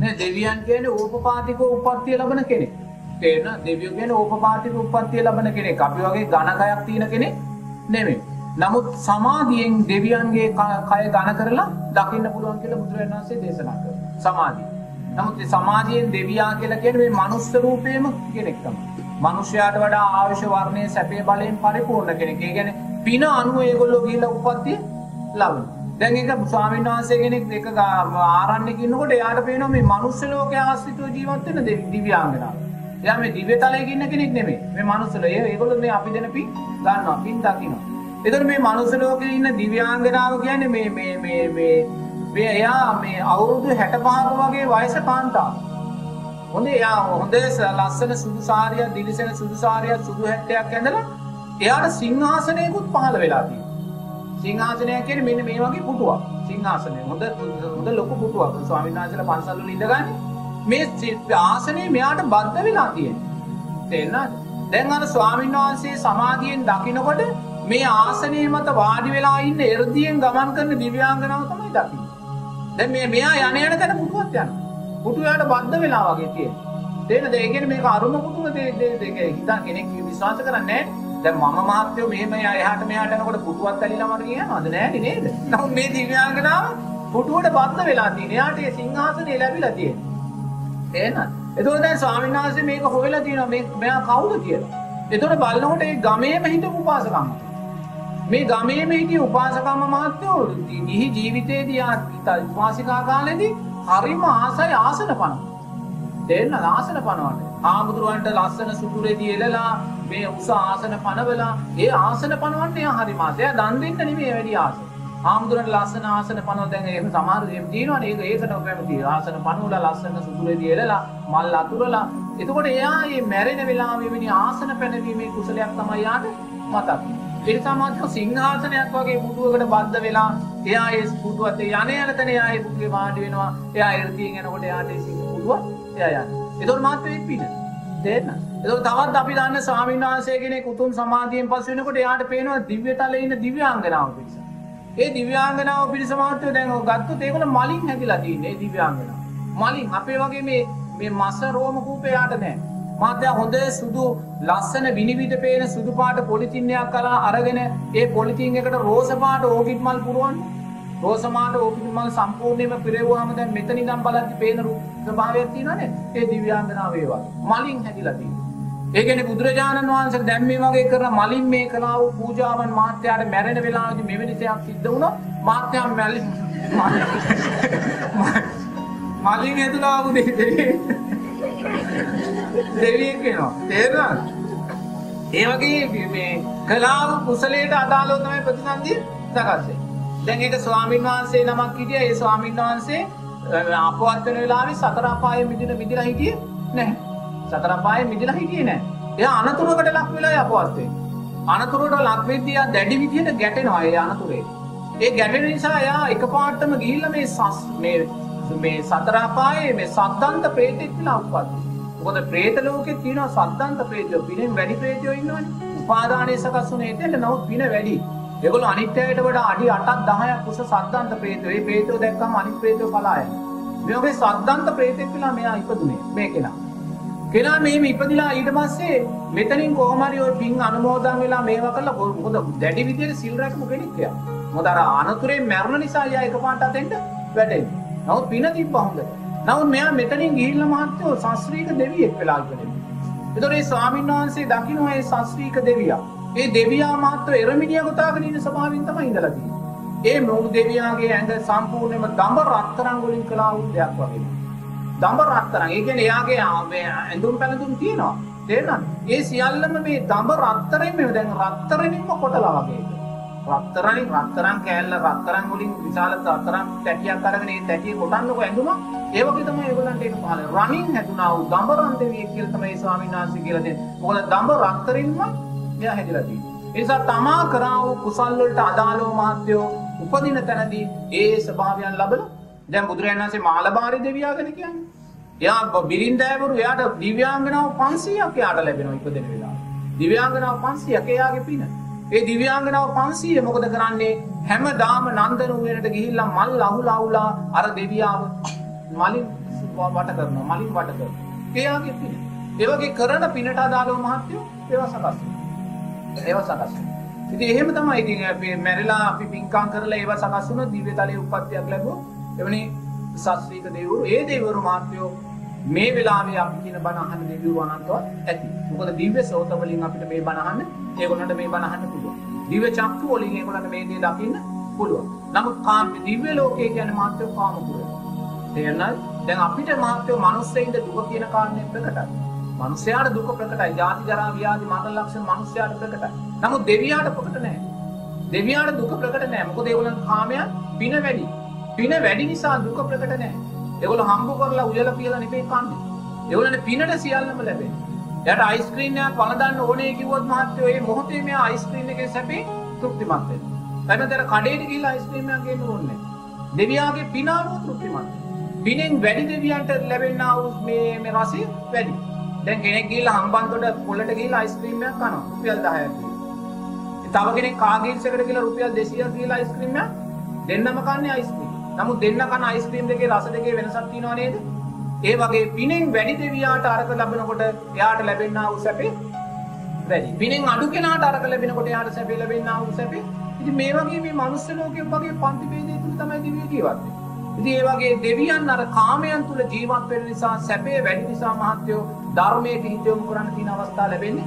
නේ දෙවියන් කියන්නේ ඕපපාතික උප්පත්තිය ලබන කෙනෙක්. තේරෙනවද? දෙවියෝ කියන්නේ ඕපපාතික උප්පත්තිය ලබන කෙනෙක්. අපි වගේ ඝනකයක් තියෙන කෙනෙක් නෙමෙයි. නමුත් සමාධියෙන් දෙවියන්ගේ ක- කය ඝන කරලා දකින්න පුළුවන් කියලා බුදුරජාණන් වහන්සේ දේශනා කරනවා. සමාධිය. නමුත් මේ සමාධියෙන් දෙවියා කියලා කියන්නේ මේ මනුස්ස රූපේම කෙනෙක් තමයි. මිනිස්යාට වඩා ආයුෂ වර්ණයේ සැපේ බලයෙන් පරිපූර්ණ කෙනෙක්. ඒ කියන්නේ පින අනුව ඒගොල්ලෝ ගිහිල්ලා උප්පත්තිය ලබනවා. දැන් ඒක ස්වාමීන් වහන්සේ කෙනෙක් එක ගා- ආරණ්‍යක ඉන්නකොට එයාට පේනවා මේ මනුස්ස ලෝකයේ ආශ්‍රිතව ජීවත් වෙන දෙවි- දිව්‍යාංගනාව. එයා මේ දිව්‍ය තලයක ඉන්න කෙනෙක් නෙමෙයි. මේ මනුස්ස ලෝකයේ ඒගොල්ලෝ මේ අපි දෙන පින් ගන්නවා, පින් දකින්නවා. එතකොට මේ මනුස්ස ලෝකයේ ඉන්න දිව්‍යාංගනාව කියන්නේ මේ මේ මේ මේ මේ එයා මේ අවුරුදු 65ක වගේ වයස කාන්තාවක්. හොඳ එයා හොඳ ලස්සන සුදු සාරියක් දිලිසෙන සුදු සාරියක් සුදු හැට්ටයක් ඇඳලා එයාට සිංහාසනයකුත් පහළ වෙලා තියෙනවා. සිංහාසනය කියන්නේ මෙන්න මේ වගේ පුටුවක්. සිංහාසනය හොඳ හොඳ ලොකු පුටුවක්. ස්වාමීන් වහන්සේලා පන්සල් වල ඉඳගන්නේ මේ සි- ආසනය මෙයාට බද්ධ වෙලා තියෙනවා. තේරෙනවද? දැන් අර ස්වාමීන් වහන්සේ සමාධියෙන් දකිනකොට මේ ආසනයේ මත වාඩි වෙලා ඉන්න එර්දියෙන් ගමන් කරන දිව්‍යාංගනාව තමයි දකින්නේ. දැන් මේ මෙයා යන යන තැන පුටුවක් යනවා. පුටුවට බද්ධ වෙලා වගේ තියෙනවා. තේරෙනද? ඒ කියන්නේ මේක අරුම පුටුව දෙ දෙ- දෙක හිතා කෙනෙක් විශ්වාස කරන්නේ නැහැ. දැන් මම මහත්යෝ මෙහෙම එහාට මෙහාට යනකොට පුටුවක් ඇලිලා මට කියනවාද නෑනේ නේද? නමුත් මේ දිව්‍යාංගනාව පුටුවට බද්ධ වෙලා තියෙන. එයාට ඒ සිංහාසනය ලැබිලා තියෙනවා. තේරෙනවද? එතකොට දැන් ස්වාමීන් වහන්සේ මේක හොයලා තියෙනවා මේ මෙයා කවුද කියලා. එතකොට බලනකොට ඒ ගමේම හිටපු උපාසකම්ම. මේ ගමේම හිටිය උපාසකම්ම මහත්තයෝ ගිහි ජීවිතයේදී ආ උපාසිකා කාලෙදී හරිම ආසයි ආසන පනවා. දෙන්න ආසන පනවන්න. ආමුදුරුවන්ට ලස්සන සුදුරෙදි එලලා මේ උස ආසන පනවලා ඒ ආසන පනවන්න එයා හරි මාසය දන් දෙන්න නෙමෙයි වැඩි ආස. ආමුදුරන්ට ලස්සන ආසන පනව දැන් එහෙම සමහර දේවල් තියෙනවනේ ඒක ඒකට කැමති. ආසන පනවලා ලස්සන සුදුරෙදි එලලා මල් අතුරලා එතකොට එයා මේ මැරෙන වෙලාවෙ වෙනි ආසන පැනවීමේ කුසලයක් තමයි යාට මතක්. ඒ නිසා මාත්‍ර සිංහාසනයක් වගේ පුටුවකට බද්ධ වෙලා එයා ඒ පුටුවත් යන යන තැන එයා ඒ පුටුවේ වාඩි වෙනවා. එයා එර්තියෙන් යනකොට එයාට ඒ සිංහ පුටුව එයා යනවා. එතකොට මාත්‍ර එක් පින. තේරෙනවද? එතකොට තවත් අපි දන්න ස්වාමීන් වහන්සේ කෙනෙක් උතුම් සමාධියෙන් පස් වෙනකොට එයාට පේනවා දිව්‍ය තලයේ ඉන්න දිව්‍යාංගනාව පිරිස. ඒ දිව්‍යාංගනාව පිරිස මාත්‍ර දැන් ඔය ගත්තොත් ඒගොල්ලෝ මලින් හැදිලා තියෙන්නේ ඒ දිව්‍යාංගනාව. මලින් අපේ වගේ මේ මේ මස රෝම කූපේ යාට නැහැ. මාත්‍ය හොඳ සුදු ලස්සන විනිවිද පේන සුදු පාට පොලිතින්නයක් කරලා අරගෙන ඒ පොලිතින් එකට රෝස පාට ඕකිඩ් මල් පුරවන්නේ. රෝසමාට ඕකිඩ් මල් සම්පූර්ණයෙන්ම පිරෙවුවාම දැන් මෙතන ඉඳන් බලද්දි පේන රූප ස්වභාවයක් තියෙනවානේ. ඒ දිව්‍යාංගනාව ඒ වගේ. මලින් හැදිලා තියෙනවා. ඒ කියන්නේ බුදුරජාණන් වහන්සේ දැන් මේ වගේ කරන මලින් මේ කළා වූ පූජාවන් මාත්‍යාට මැරෙන වෙලාවදී මෙවැනි දෙයක් සිද්ධ වුණොත් මාත්‍යා මැලි මලින් ඇතුළා වූ දෙවියෙක් දෙවියෙක් වෙනවා. තේරුණාද? ඒ වගේ මේ කලාව කුසලයට අදාළව තමයි ප්‍රතිසන්දිය සකස් වෙන්නේ. දැන් ඒක ස්වාමීන් වහන්සේ නමක් හිටියා. ඒ ස්වාමීන් වහන්සේ අ, අපවත් වෙන වෙලාවේ සතර අපායේ මිදින මිදිලා හිටියේ නැහැ. සතර අපායේ මිදිලා හිටියේ නැහැ. එයා අනතුරකට ලක් වෙලා අපවත් වෙන්නේ. අනතුරට ලක් වෙද්දී එයා දැඩි විදියට ගැටෙනවා ඒ අනතුරේ. ඒ ගැටෙන නිසා එයා එකපාරටම ගිහිල්ලා මේ සස් මේ මේ සතර අපායේ මේ සද්දන්ත ප්‍රේතෙක් කියලා උපත් වෙනවා. මොකද ප්‍රේත ලෝකෙත් තියෙනවා සද්දන්ත ප්‍රේතයෝ. පිනෙන් වැඩි ප්‍රේතයෝ ඉන්නවනේ. උපාදානයේ සකස් වුණ ඒතෙන්ට නමුත් පින වැඩි. ඒගොල්ලෝ අනිත් අයට වඩා අඩි 8ක් 10ක් උස සද්දන්ත ප්‍රේතයෝ. ඒ ප්‍රේතයෝ දැක්කම අනිත් ප්‍රේතයෝ පලා යනවා. මේ වගේ සද්දන්ත ප්‍රේතෙක් කියලා මෙයා ඉපදුනේ මේ කෙනා. කෙනා මෙහෙම ඉපදිලා ඊට පස්සේ මෙතනින් කොහොම හරි ওই පින් අනුමෝදන් වෙලා මේවා කරලා මොකද දැඩි විදියට සිල් රැකපු කෙනෙක් එයා. මොකද අර අනතුරේ මැරුණ නිසා එයා එකපාරට අතෙන්ට වැටෙන්නේ. නමුත් පින තිබ්බ හොඳට. නමුත් මෙයා මෙතනින් ගිහිල්ලා මහත්තයෝ ශාස්ත්‍රීය දෙවියෙක් වෙලා ඉපදෙනවා. එතකොට මේ ස්වාමීන් වහන්සේ දකින්න ඒ ශාස්ත්‍රීය දෙවියා. ඒ දෙවියා මාත්‍ර එරමිනිය ගොතාගෙන ඉන්න ස්වභාවයෙන් තමයි ඉඳලා තියෙන්නේ. ඒ මුළු දෙවියාගේ ඇඟ සම්පූර්ණයෙන්ම දඹ රත්තරන් වලින් කළා වූ දෙයක් වගේ. දඹ රත්තරන්. ඒ කියන්නේ එයාගේ ආ- මේ ඇඳුම් පැළඳුම් තියෙනවා. තේරෙනවද? ඒ සියල්ලම මේ දඹ රත්තරෙන් මේ දැන් රත්තරනින්ම කොටලා වගේ. රත්තරනින් රත්තරන් කෑල්ල රත්තරන් වලින් විශාල රත්තරන් තැටියක් අරගෙන ඒ තැටිය කොටන්නකො ඇඳුම ඒ වගේ තමයි ඒගොල්ලන්ට ඒක පහල. රණින් හැදුනා වූ දඹ රන් දෙවියෙක් කියලා තමයි ස්වාමීන් වහන්සේ කියලා දෙන්නේ. මොකද දඹ රත්තරින්ම එයා හැදිලා තියෙන්නේ. ඒ නිසා තමා කරා වූ කුසල් වලට අදාළව මාත්‍යෝ උපදින තැනදී ඒ ස්වභාවයන් ලබලා දැන් බුදුරජාණන් වහන්සේ මාළබාරි දෙවියා ගැන කියන්නේ. එයා බිරින්දෑවරු එයාට දිව්‍යාංගනාව 500ක් එයාට ලැබෙනවා ඉපදෙන වෙලාව. දිව්‍යාංගනාව 500ක් එයාගේ පින. ඒ දිව්‍යාංගනාව 500 මොකද කරන්නේ? හැමදාම නන්දන උයනට ගිහිල්ලා මල් අහුලා අහුලා අර දෙවියාව මලින් වට කරනවා මලින් වට කරනවා එයාගේ පින ඒ වගේ කරන පිනට අදාළව මහත්තයෝ ඒවා සකස් වෙනවා ඒවා සකස් වෙනවා ඉතින් එහෙම තමයි ඉතින් අපි මැරිලා අපි පින්කම් කරලා ඒවා සකස් වුණා දිව්‍ය තලයේ උප්පත්තියක් ලැබුවා එවැනි සස්ත්‍රීක දෙවිවරු ඒ දෙවිවරු මහත්තයෝ මේ වෙලාවේ අපි කියන බණ අහන දෙවිවරු අනන්තවත් ඇති. මොකද දිව්‍ය සෝත වලින් අපිට මේ බණ අහන්න ඒගොල්ලන්ට මේ බණ අහන්න පුළුවන්. දිව්‍ය චක්කු වලින් ඒගොල්ලන්ට මේ දේ දකින්න පුළුවන්. නමුත් කාම දිව්‍ය ලෝකයේ කියන්නේ මාත්‍ය කාම පුරය. තේරෙනවද? දැන් අපිට මාත්‍ය මිනිස්සෙයින්ද දුක කියන කාරණේ ප්‍රකටයි. මිනිස්යාට දුක ප්‍රකටයි. ජාති ජරා ව්‍යාධි මරණ ලක්ෂණ මිනිස්යාට ප්‍රකටයි. නමුත් දෙවියාට ප්‍රකට නැහැ. දෙවියාට දුක ප්‍රකට නැහැ. මොකද ඒගොල්ලන් කාමයන් පින වැඩි. පින වැඩි නිසා දුක ප්‍රකට නැහැ. ඒගොල්ලෝ හම්බ කරලා උයලා පියලා නෙමෙයි කන්නේ. ඒගොල්ලන්ට පිනට සියල්ලම ලැබෙනවා. එයාට අයිස්ක්‍රීම් එකක් වළඳන්න ඕනේ කිව්වොත් මහත්තයෝ ඒ මොහොතේ මෙයා අයිස්ක්‍රීම් එකේ සැපේ තෘප්තිමත් වෙනවා. හැබැයි අර කඩේට ගිහිල්ලා අයිස්ක්‍රීම් එකක් ගේන්න ඕනේ නැහැ. දෙවියාගේ පින අනුව තෘප්තිමත්. පිනෙන් වැඩි දෙවියන්ට ලැබෙනා වූ මේ මේ රසය වැඩි. දැන් කෙනෙක් ගිහිල්ලා හම්බන්තොට පොළට ගිහිල්ලා අයිස්ක්‍රීම් එකක් කනවා. රුපියල් 10ක් දීලා. තව කෙනෙක් කාගේන්ස් එකට ගිහිල්ලා රුපියල් 200ක් දීලා අයිස්ක්‍රීම් එකක් දෙන්නම කන්නේ අයිස්ක්‍රීම්. නමුත් දෙන්න කන අයිස්ක්‍රීම් දෙකේ රස දෙකේ වෙනසක් තියෙනව නේද? ඒ වගේ පිනෙන් වැඩි දෙවියාට අරක ලැබෙනකොට එයාට ලැබෙනා වූ සැපේ වැඩි. පිනෙන් අඩු කෙනාට අරක ලැබෙනකොට එයාට සැපේ ලැබෙනා වූ සැපේ. ඉතින් මේ වගේ මේ මනුස්ස ලෝකයේ වගේ පන්ති ભેදේ තුල තමයි දිව්‍ය ජීවත් වෙන්නේ. ඉතින් ඒ වගේ දෙවියන් අර කාමයන් තුල ජීවත් වෙන නිසා සැපේ වැඩි නිසා මහත්යෝ ධර්මයේ හිත යොමු කරන්න තියෙන අවස්ථා ලැබෙන්නේ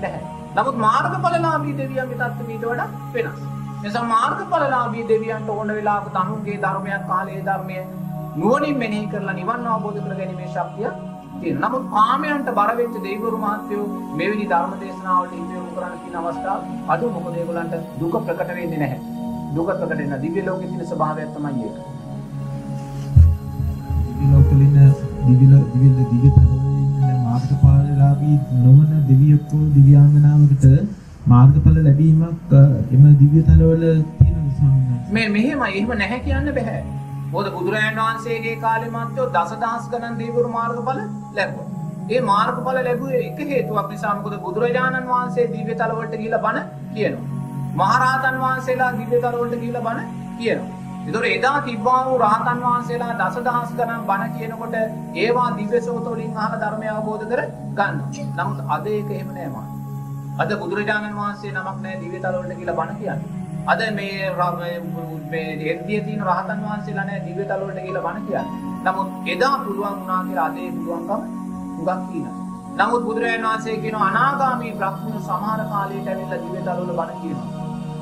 නැහැ. නමුත් මාර්ගඵලලාභී දෙවියන්ගේ தත්ත්වය ඊට වඩා වෙනස්. නිසා මාර්ගඵලලාභී දෙවියන්ට ඕන වෙලාවක තනුන්ගේ ධර්මයක් කාලයේ ධර්මය නුවණින් මෙනෙහි කරලා නිවන් අවබෝධ කර ගැනීමේ ශක්තිය තියෙනවා. නමුත් කාමයන්ට බර වෙච්ච දෙවිවරු මහත්වෝ මෙවැනි ධර්ම දේශනාවලට හිත යොමු කරන්න තියෙන අවස්ථාව අඩු මොකද ඒගොල්ලන්ට දුක ප්‍රකට වෙන්නේ නැහැ. දුක ප්‍රකට වෙන දිව්‍ය ලෝකයේ තියෙන ස්වභාවයක් තමයි ඒක. දිව්‍ය ලෝකවල ඉන්න දිව්‍ය ලෝ- මාර්ගඵලලාභී නොවන දෙවියෙකු දිව්‍යාංගනාවකට මාර්ගඵල ලැබීමක් අ, එම දිව්‍ය තලවල තියෙන ස්වාමීන් වහන්සේ. මේ මෙහෙමයි එහෙම නැහැ කියන්න බෑ. මොකද බුදුරජාණන් වහන්සේගේ කාලේ මත්තෝ දසදහස් ගණන් දෙවිවරු මාර්ගඵල ලැබුවා. ඒ මාර්ගඵල ලැබුවේ එක හේතුවක් නිසා මොකද බුදුරජාණන් වහන්සේ දිව්‍ය තලවලට ගිහිල්ලා බණ කියනවා. මහරහතන් වහන්සේලා දිව්‍ය තලවලට ගිහිල්ලා බණ කියනවා. ඒතොර එදා තිබ්බා වූ රහතන් වහන්සේලා දසදහස් ගණන් බණ කියනකොට ඒවා දිව්‍ය සෝත වලින් අහන ධර්මය අවබෝධ කර ගන්නවා. නමුත් අද ඒක එහෙම නෑ මාත්. අද බුදුරජාණන් වහන්සේ නමක් නෑ දිව්‍ය තලවලට කියලා බණ කියන්නේ. අද මේ ර- මේ- මේ එද්දිය තියෙන රහතන් වහන්සේලා නෑ දිව්‍ය තලවලට කියලා බණ කියන්නේ. නමුත් එදා පුළුවන් වුණා කියලා අද ඒ පුළුවන්කම හුඟක් තියෙනවා. නමුත් බුදුරජාණන් වහන්සේ කියන අනාගාමී බ්‍රහ්මණය සමහර කාලයට ඇවිල්ලා දිව්‍ය තලවල බණ කියනවා.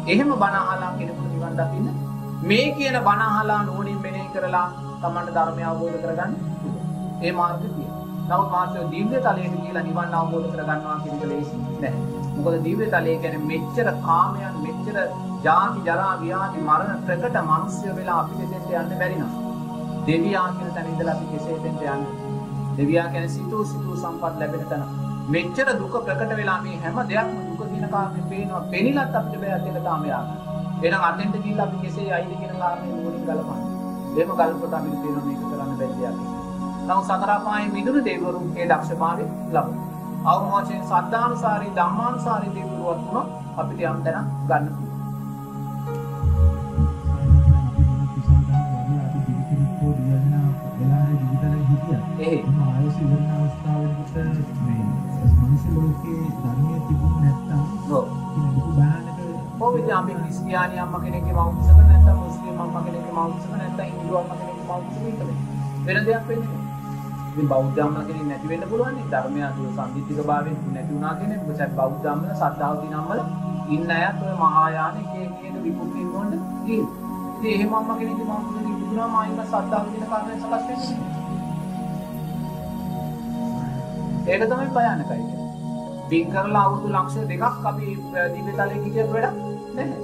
එහෙම බණ අහලා කෙනෙකුට නිවන් දකින්න මේ කියන බණ අහලා නුවණින් මෙනෙහි කරලා තමන්ට ධර්මය අවබෝධ කරගන්න පුළුවන්. ඒ මාර්ගය තියෙනවා. නමුත් මාත්‍යෝ දිව්‍ය තලයට කියලා නිවන් අවබෝධ කරගන්නවා කියන එක ලේසි නෑ. මොකද දිව්‍ය තලය කියන්නේ මෙච්චර කාමයන් මෙච්චර ජාති ජරා ව්‍යාධි මරණ ප්‍රකට මිනිස්සු වෙලා අපි දෙතෙන්ට යන්න බැරි නම් දෙවියා කියන තැන ඉඳලා අපි කෙසේ දෙන්න යන්නේ? දෙවියා කියන්නේ සිතූ සිතූ සම්පත් ලැබෙන තැන. මෙච්චර දුක ප්‍රකට වෙලා මේ හැම දෙයක්ම දුක කියන කාරණේ පේනවා. පෙනිලත් අපිට බෑ අතෙන් තාම යන්න. එහෙනම් අතෙන්ට ගිහිල්ලා අපි කෙසේ යයිද කියන කාරණේ නුවණින් ගලපන්න. එහෙම ගලපුවට අපිට තේරෙනවා මේක කරන්න බැරි දෙයක් කියලා. නමුත් සතර අපායේ මිදුණු දෙවිවරු ඒ දක්ෂභාවය ලබනවා. අවම වශයෙන් සද්ධානුසාරී ධම්මානුසාරී දෙවිවරුවත් වුණොත් අපිට යම් තැනක් ගන්න අවස්ථාවකට මේ මනුෂ්‍ය ලෝකයේ ධර්මයේ තිබුණ නැත්තම් ඔව්. ඉතින් ලොකු භයානක ඔව් ඉතින් අපි ක්‍රිස්තියානි අම්මා කෙනෙක්ගේ මවුසක නැත්නම් මුස්ලිම් අම්මා කෙනෙක්ගේ මවුසක නැත්නම් හින්දු අම්මා කෙනෙක්ගේ මවුසක ඉන්නද? වෙන දෙයක් වෙන්නේ නැහැ. ඉතින් බෞද්ධ අම්මා කෙනෙක් නැති වෙන්න පුළුවන් නේ. ධර්මය අතුල සම්දිත්තික භාවයෙන් නැති වුණා කියන්නේ මොකද බෞද්ධ අම්මලා සද්ධාව දින අම්මලා ඉන්න අයත් ඔය මහායාන එකේ කියන විමුක්තිය ඉන්නොත් ගිහින්. ඉතින් එහෙම අම්මා කෙනෙක්ගේ මවුසක ඉපදුනාම ආයිම සද්ධාව දින කාරණේ සකස් වෙන්නේ. ඒක තමයි භයානකයි කියන්නේ. පින් කරලා අවුරුදු ලක්ෂ දෙකක් අපි දිව්‍ය තලයේ හිටියත් වැඩක් නැහැ.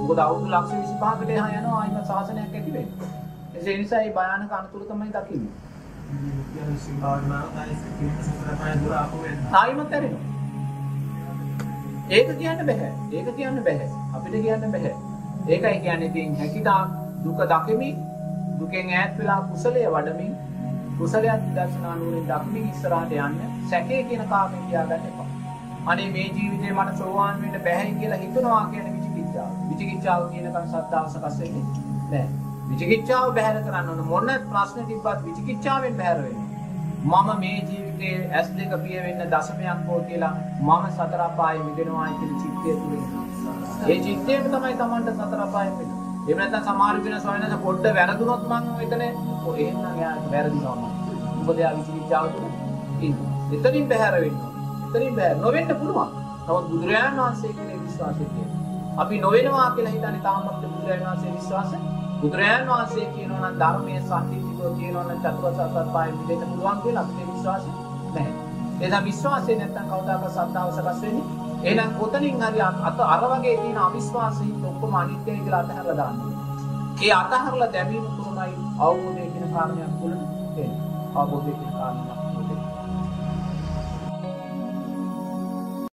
මොකද අවුරුදු ලක්ෂ 25කට එහා යනවා ආයිම ශාසනයක් ඇති වෙන්නේ. ඒ නිසා මේ භයානක අනතුරු තමයි දකින්නේ. ආයිමත් ඇරෙනවා. ඒක කියන්න බෑ. ඒක කියන්න බෑ. අපිට කියන්න බෑ. ඒකයි කියන්නේ ඉතින් හැකිතා දුක දකිමින් දුකෙන් ඈත් වෙලා කුසලයේ වඩමින් කුසලයක් දර්ශනා නුවණින් දකිමින් ඉස්සරහට යන්න සැකේ කියන කාමෙන් තියාගන්න එපා. අනේ මේ ජීවිතේ මට සෝවාන් වෙන්න බැහැ කියලා හිතනවා කියන විචිකිච්ඡාව. විචිකිච්ඡාව කියනකන් සත්‍තාව සකස් වෙන්නේ නැහැ. විචිකිච්ඡාව බැහැර කරන්න ඕන මොන ප්‍රශ්න තිබ්බත් විචිකිච්ඡාවෙන් බැහැර වෙන්න. මම මේ ජීවිතයේ ඇස් දෙක පිය වෙන්න දශමයක් හෝ කියලා මම සතර අපායේ මිදෙනවා කියන චිත්තය තුල ඉන්නවා. ඒ චිත්තයෙන් තමයි Tamanට සතර අපායේ මිදෙන්නේ. එහෙම නැත්නම් සමහර වෙන සොයනස පොඩ්ඩ වැරදුනොත් මං එතන ඔය එහෙම නම් යාට වැරදිනවා මම. මොකද යා විචිකිච්ඡාව තුල ඉන්නවා. එතනින් බැහැර වෙන්න ඕන. එතනින් බැහැර නොවෙන්න පුළුවන්. නමුත් බුදුරජාණන් වහන්සේ කෙරේ විශ්වාසය තියෙනවා. අපි නොවෙනවා කියලා හිතන්නේ තාම අපිට බුදුරජාණන් වහන්සේ විශ්වාසය බුදුරජාණන් වහන්සේ කියනවා නම් ධර්මයේ සම්පූර්ණව කියනවා නම් චතුරාර්ය සත්‍ය පාය මිදෙන්න පුළුවන් කියලා අපිට විශ්වාසය නැහැ. එහෙනම් විශ්වාසය නැත්තම් කවදාකවත් සත්‍තාව සකස් වෙන්නේ. එහෙනම් කොතනින් හරි අත අර වගේ තියෙන අවිශ්වාසයෙන් ඔක්කොම අනිත්‍යයි කියලා අතහැරලා දාන්න. ඒ අතහැරලා දැමීම තුරමයි අවබෝධය කියන කාරණයක් තුළ එන්නේ. අවබෝධය කියන කාරණය